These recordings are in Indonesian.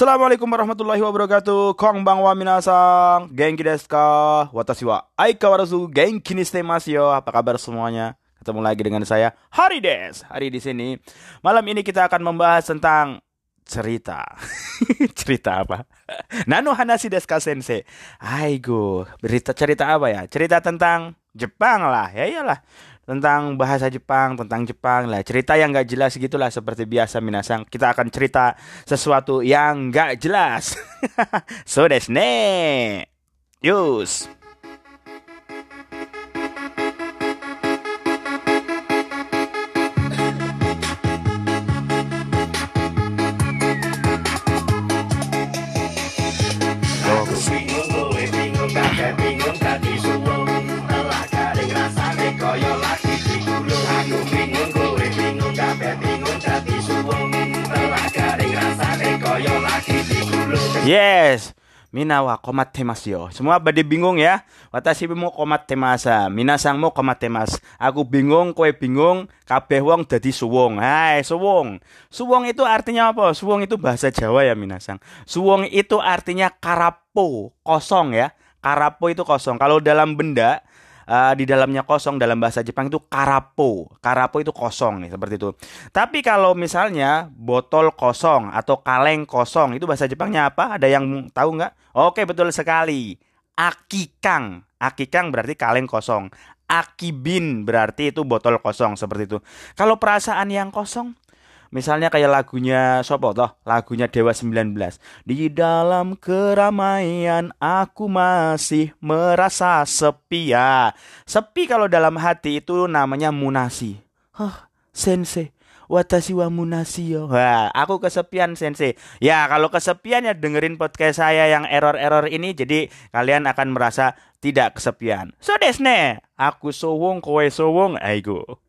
Assalamualaikum warahmatullahi wabarakatuh. Kongbang wa minasang. Genki desu ka? Watashi wa aikawarazu genki ni yo. Apa kabar semuanya? Ketemu lagi dengan saya Hari Des. Hari di sini. Malam ini kita akan membahas tentang cerita. cerita apa? Nano Hanashi desu ka sensei? Aigo, berita cerita apa ya? Cerita tentang Jepang lah. Ya iyalah tentang bahasa Jepang, tentang Jepang lah. Cerita yang gak jelas gitulah seperti biasa minasang. Kita akan cerita sesuatu yang gak jelas. so desu ne. Yus. Yes. Minawa komatemasu yo. Semua pada bingung ya. Watashi mo komatemasa. Minasang mo komatemas. Aku bingung, kowe bingung, kabeh wong dadi suwung. Hai, suwung. Suwung itu artinya apa? Suwung itu bahasa Jawa ya minasang. Suwung itu artinya karapo, kosong ya. Karapo itu kosong. Kalau dalam benda uh, di dalamnya kosong dalam bahasa Jepang itu karapo. Karapo itu kosong nih seperti itu. Tapi kalau misalnya botol kosong atau kaleng kosong itu bahasa Jepangnya apa? Ada yang tahu nggak? Oke betul sekali. Akikang. Akikang berarti kaleng kosong. Akibin berarti itu botol kosong seperti itu. Kalau perasaan yang kosong Misalnya kayak lagunya Sopo toh, lagunya Dewa 19. Di dalam keramaian aku masih merasa sepi ya. Sepi kalau dalam hati itu namanya munasi. Hah, sensei. Watashi wa yo. Wah, aku kesepian sensei. Ya, kalau kesepian ya dengerin podcast saya yang error-error ini jadi kalian akan merasa tidak kesepian. So desne, aku sowong kowe sowong aigo.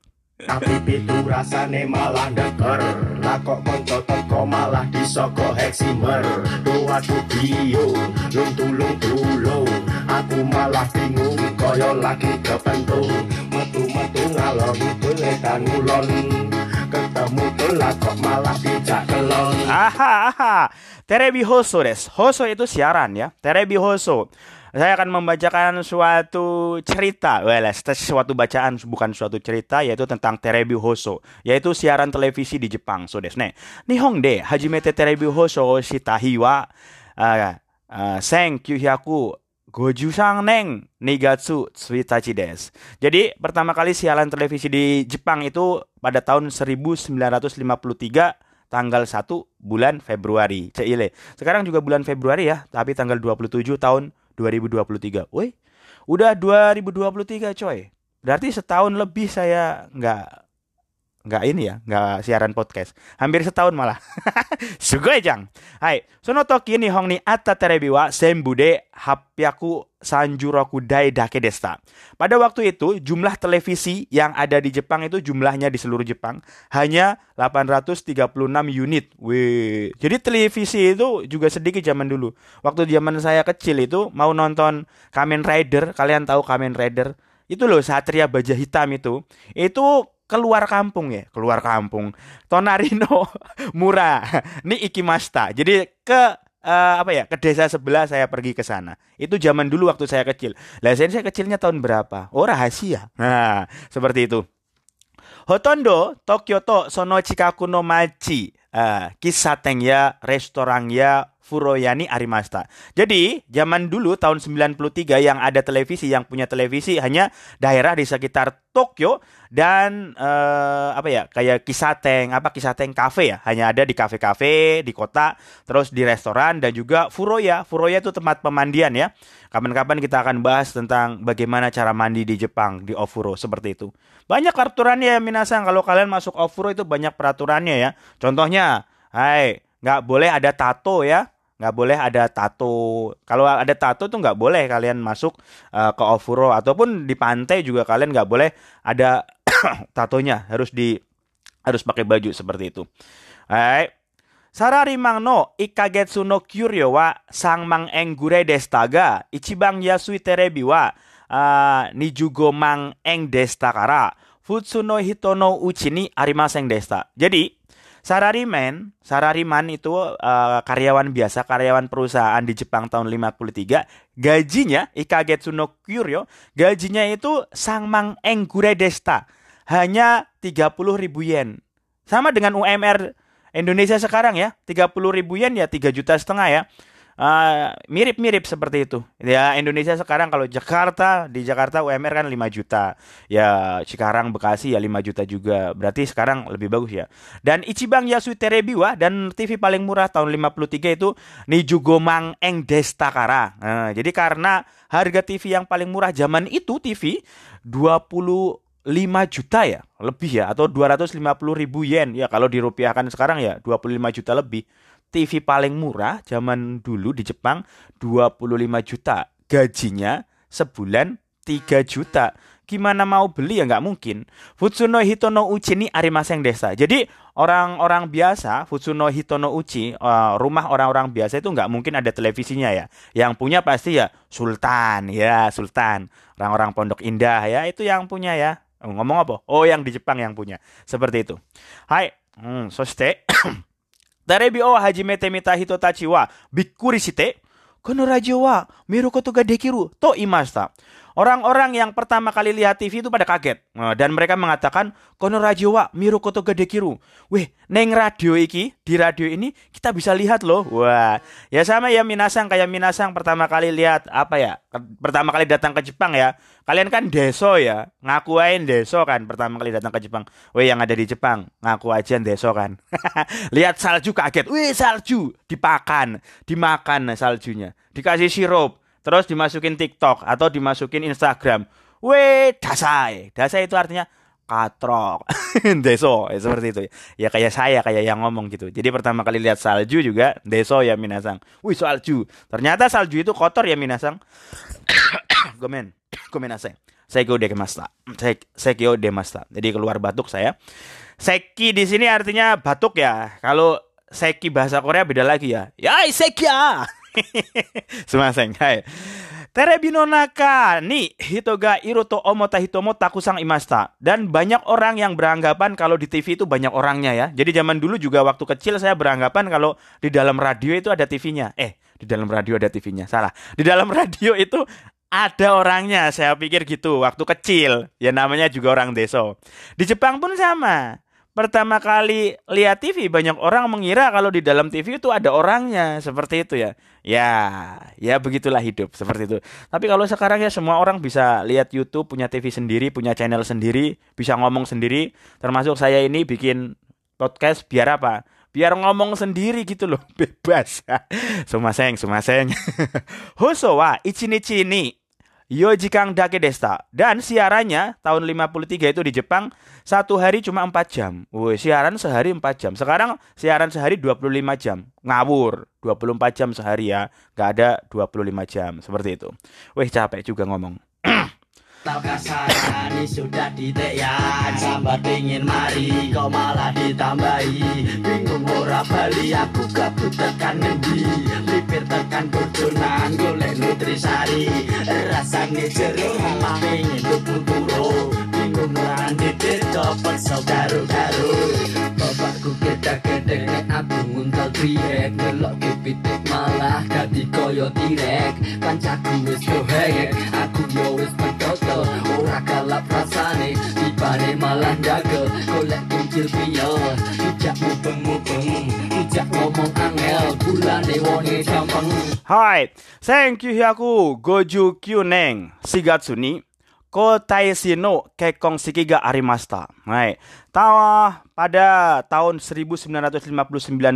Tapi pitu rasane malah deker. Lah kok konco teko malah disoko heksimer Doa bio lung tulung tulung Aku malah bingung koyo lagi kepentung Metu-metu ngalor edan ngulon Ketemu telat kok malah dijak kelon. Aha, aha. Terebi Hoso des. Hoso itu siaran ya. Terebi Hoso saya akan membacakan suatu cerita, well, suatu bacaan bukan suatu cerita yaitu tentang Terebi Hoso, yaitu siaran televisi di Jepang. So desne. Nihon de hajimete Terebi Hoso shitahi wa uh, uh, 1953 neng Nigatsu Tsuitachi des. Jadi pertama kali siaran televisi di Jepang itu pada tahun 1953 tanggal 1 bulan Februari. Ceile. Sekarang juga bulan Februari ya, tapi tanggal 27 tahun 2023. Woi, udah 2023 coy. Berarti setahun lebih saya nggak nggak ini ya, nggak siaran podcast. Hampir setahun malah. Sugoi jang. Hai, sono toki ni hong ni atta terebi wa sembude hapyaku sanjuroku dai dake desta. Pada waktu itu jumlah televisi yang ada di Jepang itu jumlahnya di seluruh Jepang hanya 836 unit. Wih. Jadi televisi itu juga sedikit zaman dulu. Waktu zaman saya kecil itu mau nonton Kamen Rider, kalian tahu Kamen Rider? Itu loh Satria Baja Hitam itu. Itu keluar kampung ya, keluar kampung. Tonarino murah. Ini ikimasta. Jadi ke uh, apa ya ke desa sebelah saya pergi ke sana. Itu zaman dulu waktu saya kecil. Lah saya, kecilnya tahun berapa? Oh rahasia. Nah seperti itu. Hotondo Tokyo to sono chikaku no machi. Uh, kisateng ya, restoran ya, Furoyani Arimasta. Jadi, zaman dulu tahun 93 yang ada televisi yang punya televisi hanya daerah di sekitar Tokyo dan uh, apa ya kayak Kisateng apa Kisateng Cafe ya. Hanya ada di kafe-kafe di kota terus di restoran dan juga Furoya. Furoya itu tempat pemandian ya. Kapan-kapan kita akan bahas tentang bagaimana cara mandi di Jepang di Ofuro seperti itu. Banyak peraturannya ya Minasang. Kalau kalian masuk Ofuro itu banyak peraturannya ya. Contohnya Hai nggak boleh ada tato ya nggak boleh ada tato kalau ada tato tuh nggak boleh kalian masuk uh, ke ofuro ataupun di pantai juga kalian nggak boleh ada tatonya harus di harus pakai baju seperti itu. Hai. Sarari mang no ikagetsu no kyuryo wa sang mang eng gure destaga ichibang yasui terebi wa uh, nijugo mang eng desta kara futsu no hito uchi ni arimaseng desta. Jadi Sarariman, Sarariman itu uh, karyawan biasa, karyawan perusahaan di Jepang tahun 53, gajinya Ikagetsu no Kyuryo, gajinya itu Sangmang Enggure Desta, hanya 30 ribu yen. Sama dengan UMR Indonesia sekarang ya, 30 ribu yen ya 3 juta setengah ya ah, mirip-mirip seperti itu. Ya Indonesia sekarang kalau Jakarta di Jakarta UMR kan 5 juta. Ya sekarang Bekasi ya 5 juta juga. Berarti sekarang lebih bagus ya. Dan Ichiban Yasu Terebiwa dan TV paling murah tahun 53 itu Nijugomang Eng Destakara. Nah, jadi karena harga TV yang paling murah zaman itu TV 25 juta ya lebih ya atau 250 ribu yen ya kalau dirupiahkan sekarang ya 25 juta lebih TV paling murah zaman dulu di Jepang 25 juta. Gajinya sebulan 3 juta. Gimana mau beli ya nggak mungkin. Futsuno Hitono Uchi ini arimaseng desa. Jadi orang-orang biasa, Futsuno Hitono Uchi, uh, rumah orang-orang biasa itu nggak mungkin ada televisinya ya. Yang punya pasti ya Sultan, ya Sultan. Orang-orang Pondok Indah ya itu yang punya ya. Ngomong apa? Oh yang di Jepang yang punya. Seperti itu. Hai, hmm, so stay. テレビを始めてみた人たちはびっくりして、このラジオは見ることができると言いました。Orang-orang yang pertama kali lihat TV itu pada kaget nah, dan mereka mengatakan kono radio wa miru koto gede kiru. Weh, neng radio iki di radio ini kita bisa lihat loh. Wah, ya sama ya Minasang kayak Minasang pertama kali lihat apa ya? Pertama kali datang ke Jepang ya. Kalian kan deso ya, ngakuin deso kan pertama kali datang ke Jepang. Weh yang ada di Jepang, ngaku aja deso kan. lihat salju kaget. Weh salju dipakan, dimakan saljunya, dikasih sirup terus dimasukin TikTok atau dimasukin Instagram. Weh, dasai. Dasai itu artinya katrok. deso, ya, seperti itu. Ya kayak saya, kayak yang ngomong gitu. Jadi pertama kali lihat salju juga, deso ya minasang. Wih, salju. Ternyata salju itu kotor ya minasang. Gomen. Saya udah kemasta. Saya saya udah masta. Jadi keluar batuk saya. Seki di sini artinya batuk ya. Kalau seki bahasa Korea beda lagi ya. Ya, seki ya. Sumaseng. Hai. Terebi no naka ni hito ga iru to omota hitomo takusang imasta. Dan banyak orang yang beranggapan kalau di TV itu banyak orangnya ya. Jadi zaman dulu juga waktu kecil saya beranggapan kalau di dalam radio itu ada TV-nya. Eh, di dalam radio ada TV-nya. Salah. Di dalam radio itu ada orangnya. Saya pikir gitu waktu kecil. Ya namanya juga orang deso. Di Jepang pun sama pertama kali lihat TV banyak orang mengira kalau di dalam TV itu ada orangnya. Seperti itu ya. Ya ya begitulah hidup seperti itu. Tapi kalau sekarang ya semua orang bisa lihat YouTube punya TV sendiri punya channel sendiri bisa ngomong sendiri. Termasuk saya ini bikin podcast biar apa? Biar ngomong sendiri gitu loh bebas. Sumaseng sumaseng. Hoso wa ichinichi ni Yojikang Dake Desta. Dan siarannya tahun 53 itu di Jepang satu hari cuma 4 jam. Woi, siaran sehari 4 jam. Sekarang siaran sehari 25 jam. Ngawur. 24 jam sehari ya. Gak ada 25 jam. Seperti itu. Wih, capek juga ngomong. Tak kasarani sudah diteyan Sambat dingin mari kau malah ditambahi Bingung ora bali aku kabut tekan ngendi mampir tekan bojonan golek nutrisari. Rasane jero malah pengen tuku turu. Bingung nang ndi copot saudaro garu bapakku kita gedeng nek aku nguntal triek. Delok pitik malah dadi koyo tirek. Kancaku wis yo aku yo wis pedoso ora kalah rasane tibane malah jago golek kincir piyo dijak mubeng-mubeng Hai, thank you Hyaku Goju Kyuneng Sigatsuni Kotaisi no Kekong Shiki ga arimashita. Hai. Tawa pada tahun 1959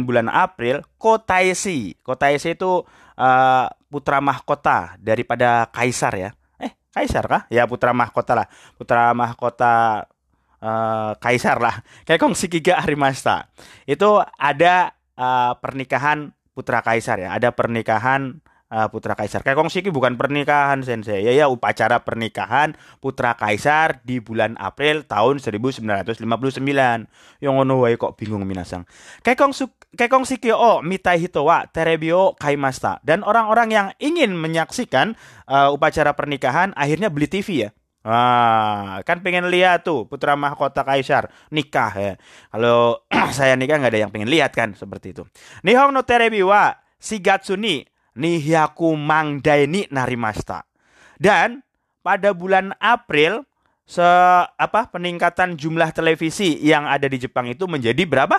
bulan April, Kotaisi. Kotaisi itu uh, putra mahkota daripada kaisar ya. Eh, kaisar kah? Ya putra mahkota lah. Putra mahkota uh, kaisar lah. Kekong Shiki ga arimashita. Itu ada uh, pernikahan putra kaisar ya. Ada pernikahan uh, putra kaisar. Kekong Shiki bukan pernikahan sensei. Ya ya upacara pernikahan putra kaisar di bulan April tahun 1959. Yang ngono wae kok bingung minasang. Kekong su Kekong Shiki o mitai hito wa terebio kaimasta. Dan orang-orang yang ingin menyaksikan uh, upacara pernikahan akhirnya beli TV ya. Ah, kan pengen lihat tuh putra mahkota kaisar nikah ya. Kalau saya nikah nggak ada yang pengen lihat kan seperti itu. Nihong no terebi wa shigatsu ni nihyaku mangdaini narimasta. Dan pada bulan April se apa peningkatan jumlah televisi yang ada di Jepang itu menjadi berapa?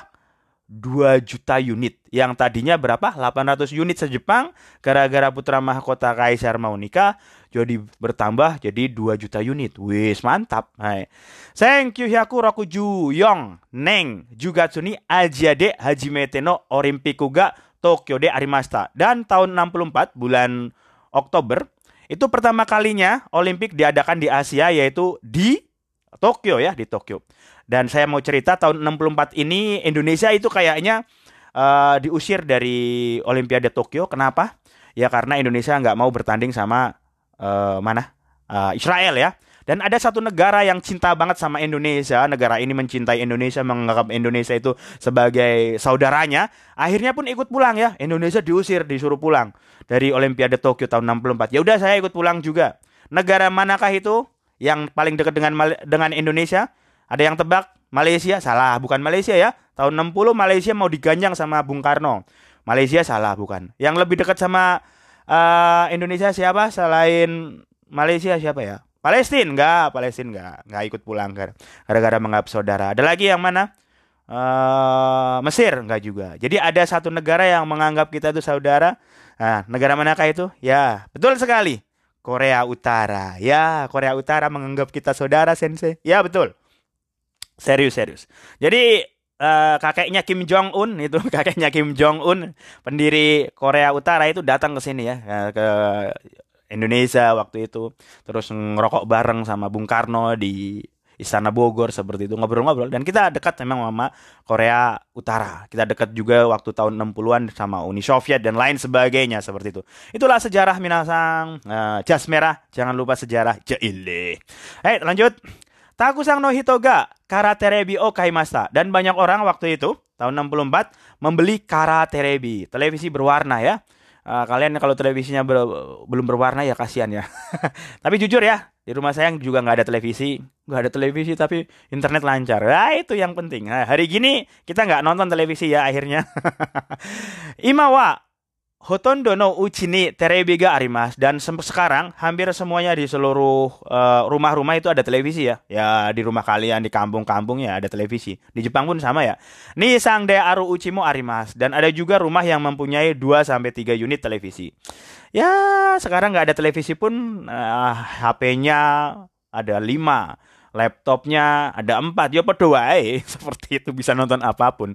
2 juta unit yang tadinya berapa 800 unit sejepang gara-gara putra mahkota kaisar mau nikah jadi bertambah jadi 2 juta unit. Wis mantap. Hai. Thank you hyaku rokuju yong neng juga tsuni ajiade hajimete no olimpiku ga Tokyo de arimasta dan tahun 64 bulan Oktober itu pertama kalinya Olimpik diadakan di Asia yaitu di Tokyo ya di Tokyo. Dan saya mau cerita tahun 64 ini Indonesia itu kayaknya uh, diusir dari Olimpiade Tokyo. Kenapa? Ya karena Indonesia nggak mau bertanding sama uh, mana? Uh, Israel ya. Dan ada satu negara yang cinta banget sama Indonesia. Negara ini mencintai Indonesia, menganggap Indonesia itu sebagai saudaranya. Akhirnya pun ikut pulang ya. Indonesia diusir, disuruh pulang dari Olimpiade Tokyo tahun 64. Ya udah saya ikut pulang juga. Negara manakah itu yang paling dekat dengan dengan Indonesia? Ada yang tebak Malaysia? Salah, bukan Malaysia ya. Tahun 60 Malaysia mau diganjang sama Bung Karno. Malaysia salah bukan. Yang lebih dekat sama uh, Indonesia siapa selain Malaysia siapa ya? Palestina enggak, Palestina enggak, enggak ikut pulang. Gara-gara menganggap saudara. Ada lagi yang mana? Uh, Mesir enggak juga. Jadi ada satu negara yang menganggap kita itu saudara. Nah, negara manakah itu? Ya, betul sekali. Korea Utara. Ya, Korea Utara menganggap kita saudara, Sensei. Ya, betul. Serius, serius. Jadi uh, kakeknya Kim Jong Un itu kakeknya Kim Jong Un pendiri Korea Utara itu datang ke sini ya ke Indonesia waktu itu terus ngerokok bareng sama Bung Karno di Istana Bogor seperti itu ngobrol-ngobrol dan kita dekat memang sama Korea Utara. Kita dekat juga waktu tahun 60-an sama Uni Soviet dan lain sebagainya seperti itu. Itulah sejarah Minasang. Uh, jas merah, jangan lupa sejarah Jaile. Hei, lanjut. Takusang no Hitoga Karaterebi o Kaimasa dan banyak orang waktu itu tahun 64 membeli Karaterebi, televisi berwarna ya. Uh, kalian kalau televisinya ber, belum berwarna ya kasihan ya. tapi jujur ya, di rumah saya juga nggak ada televisi, nggak ada televisi tapi internet lancar. Nah itu yang penting. Nah, hari gini kita nggak nonton televisi ya akhirnya. Imawa Hotondo no uchi ni terebi ga arimas dan se sekarang hampir semuanya di seluruh uh, rumah-rumah itu ada televisi ya. Ya di rumah kalian di kampung-kampung ya ada televisi. Di Jepang pun sama ya. Ni sang de aru mo arimas dan ada juga rumah yang mempunyai 2 sampai 3 unit televisi. Ya, sekarang nggak ada televisi pun uh, eh, HP-nya ada 5 laptopnya ada empat ya pada seperti itu bisa nonton apa pun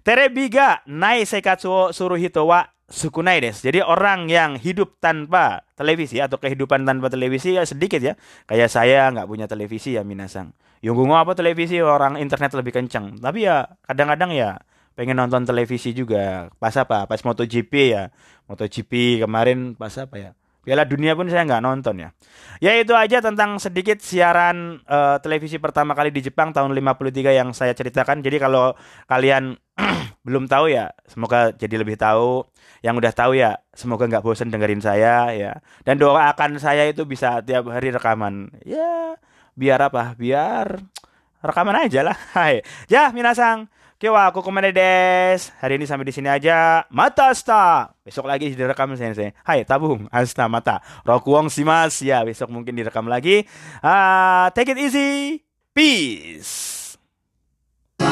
terebiga nai sekatsu suruhito wa sukunai des. Jadi orang yang hidup tanpa televisi atau kehidupan tanpa televisi ya sedikit ya. Kayak saya nggak punya televisi ya minasang. Yunggungo apa televisi orang internet lebih kenceng. Tapi ya kadang-kadang ya pengen nonton televisi juga. Pas apa? Pas MotoGP ya. MotoGP kemarin pas apa ya? Piala Dunia pun saya nggak nonton ya. Ya itu aja tentang sedikit siaran uh, televisi pertama kali di Jepang tahun 53 yang saya ceritakan. Jadi kalau kalian belum tahu ya, semoga jadi lebih tahu. Yang udah tahu ya, semoga nggak bosan dengerin saya ya. Dan doakan saya itu bisa tiap hari rekaman. Ya, biar apa? Biar rekaman aja lah. Hai. Ya, minasang. Kiwa aku ke mana des? Hari ini sampai di sini aja. Mata asta. Besok lagi direkam sensei. Hai tabung asta mata. Rokuong simas ya besok mungkin direkam lagi. Uh, take it easy. Peace.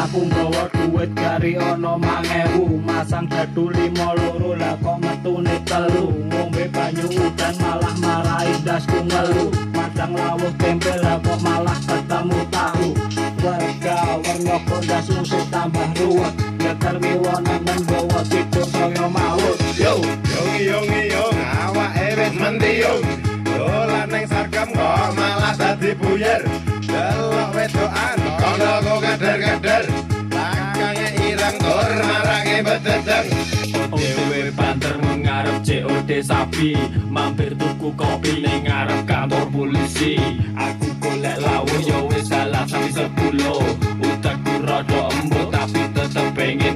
Aku nggawa duit gari ono mangewu Masang jadu limo loro lah kok metune telu. Ngombe banyu udan malah marahi dasku ngelu Madang lawuh tempe lah kok malah ketemu tahu. Warga warna kondas musik tambah ruwet. Ngeter miwonan menggawa tidur kaya maut Yo, yongi yongi yong, awak ewes mendiyong Dolan neng sarkam kok malah tadi buyer COD sapi Mampir tuku kopi ning ngarep kantor polisi. Aku golek lawuh yo wis salah sepi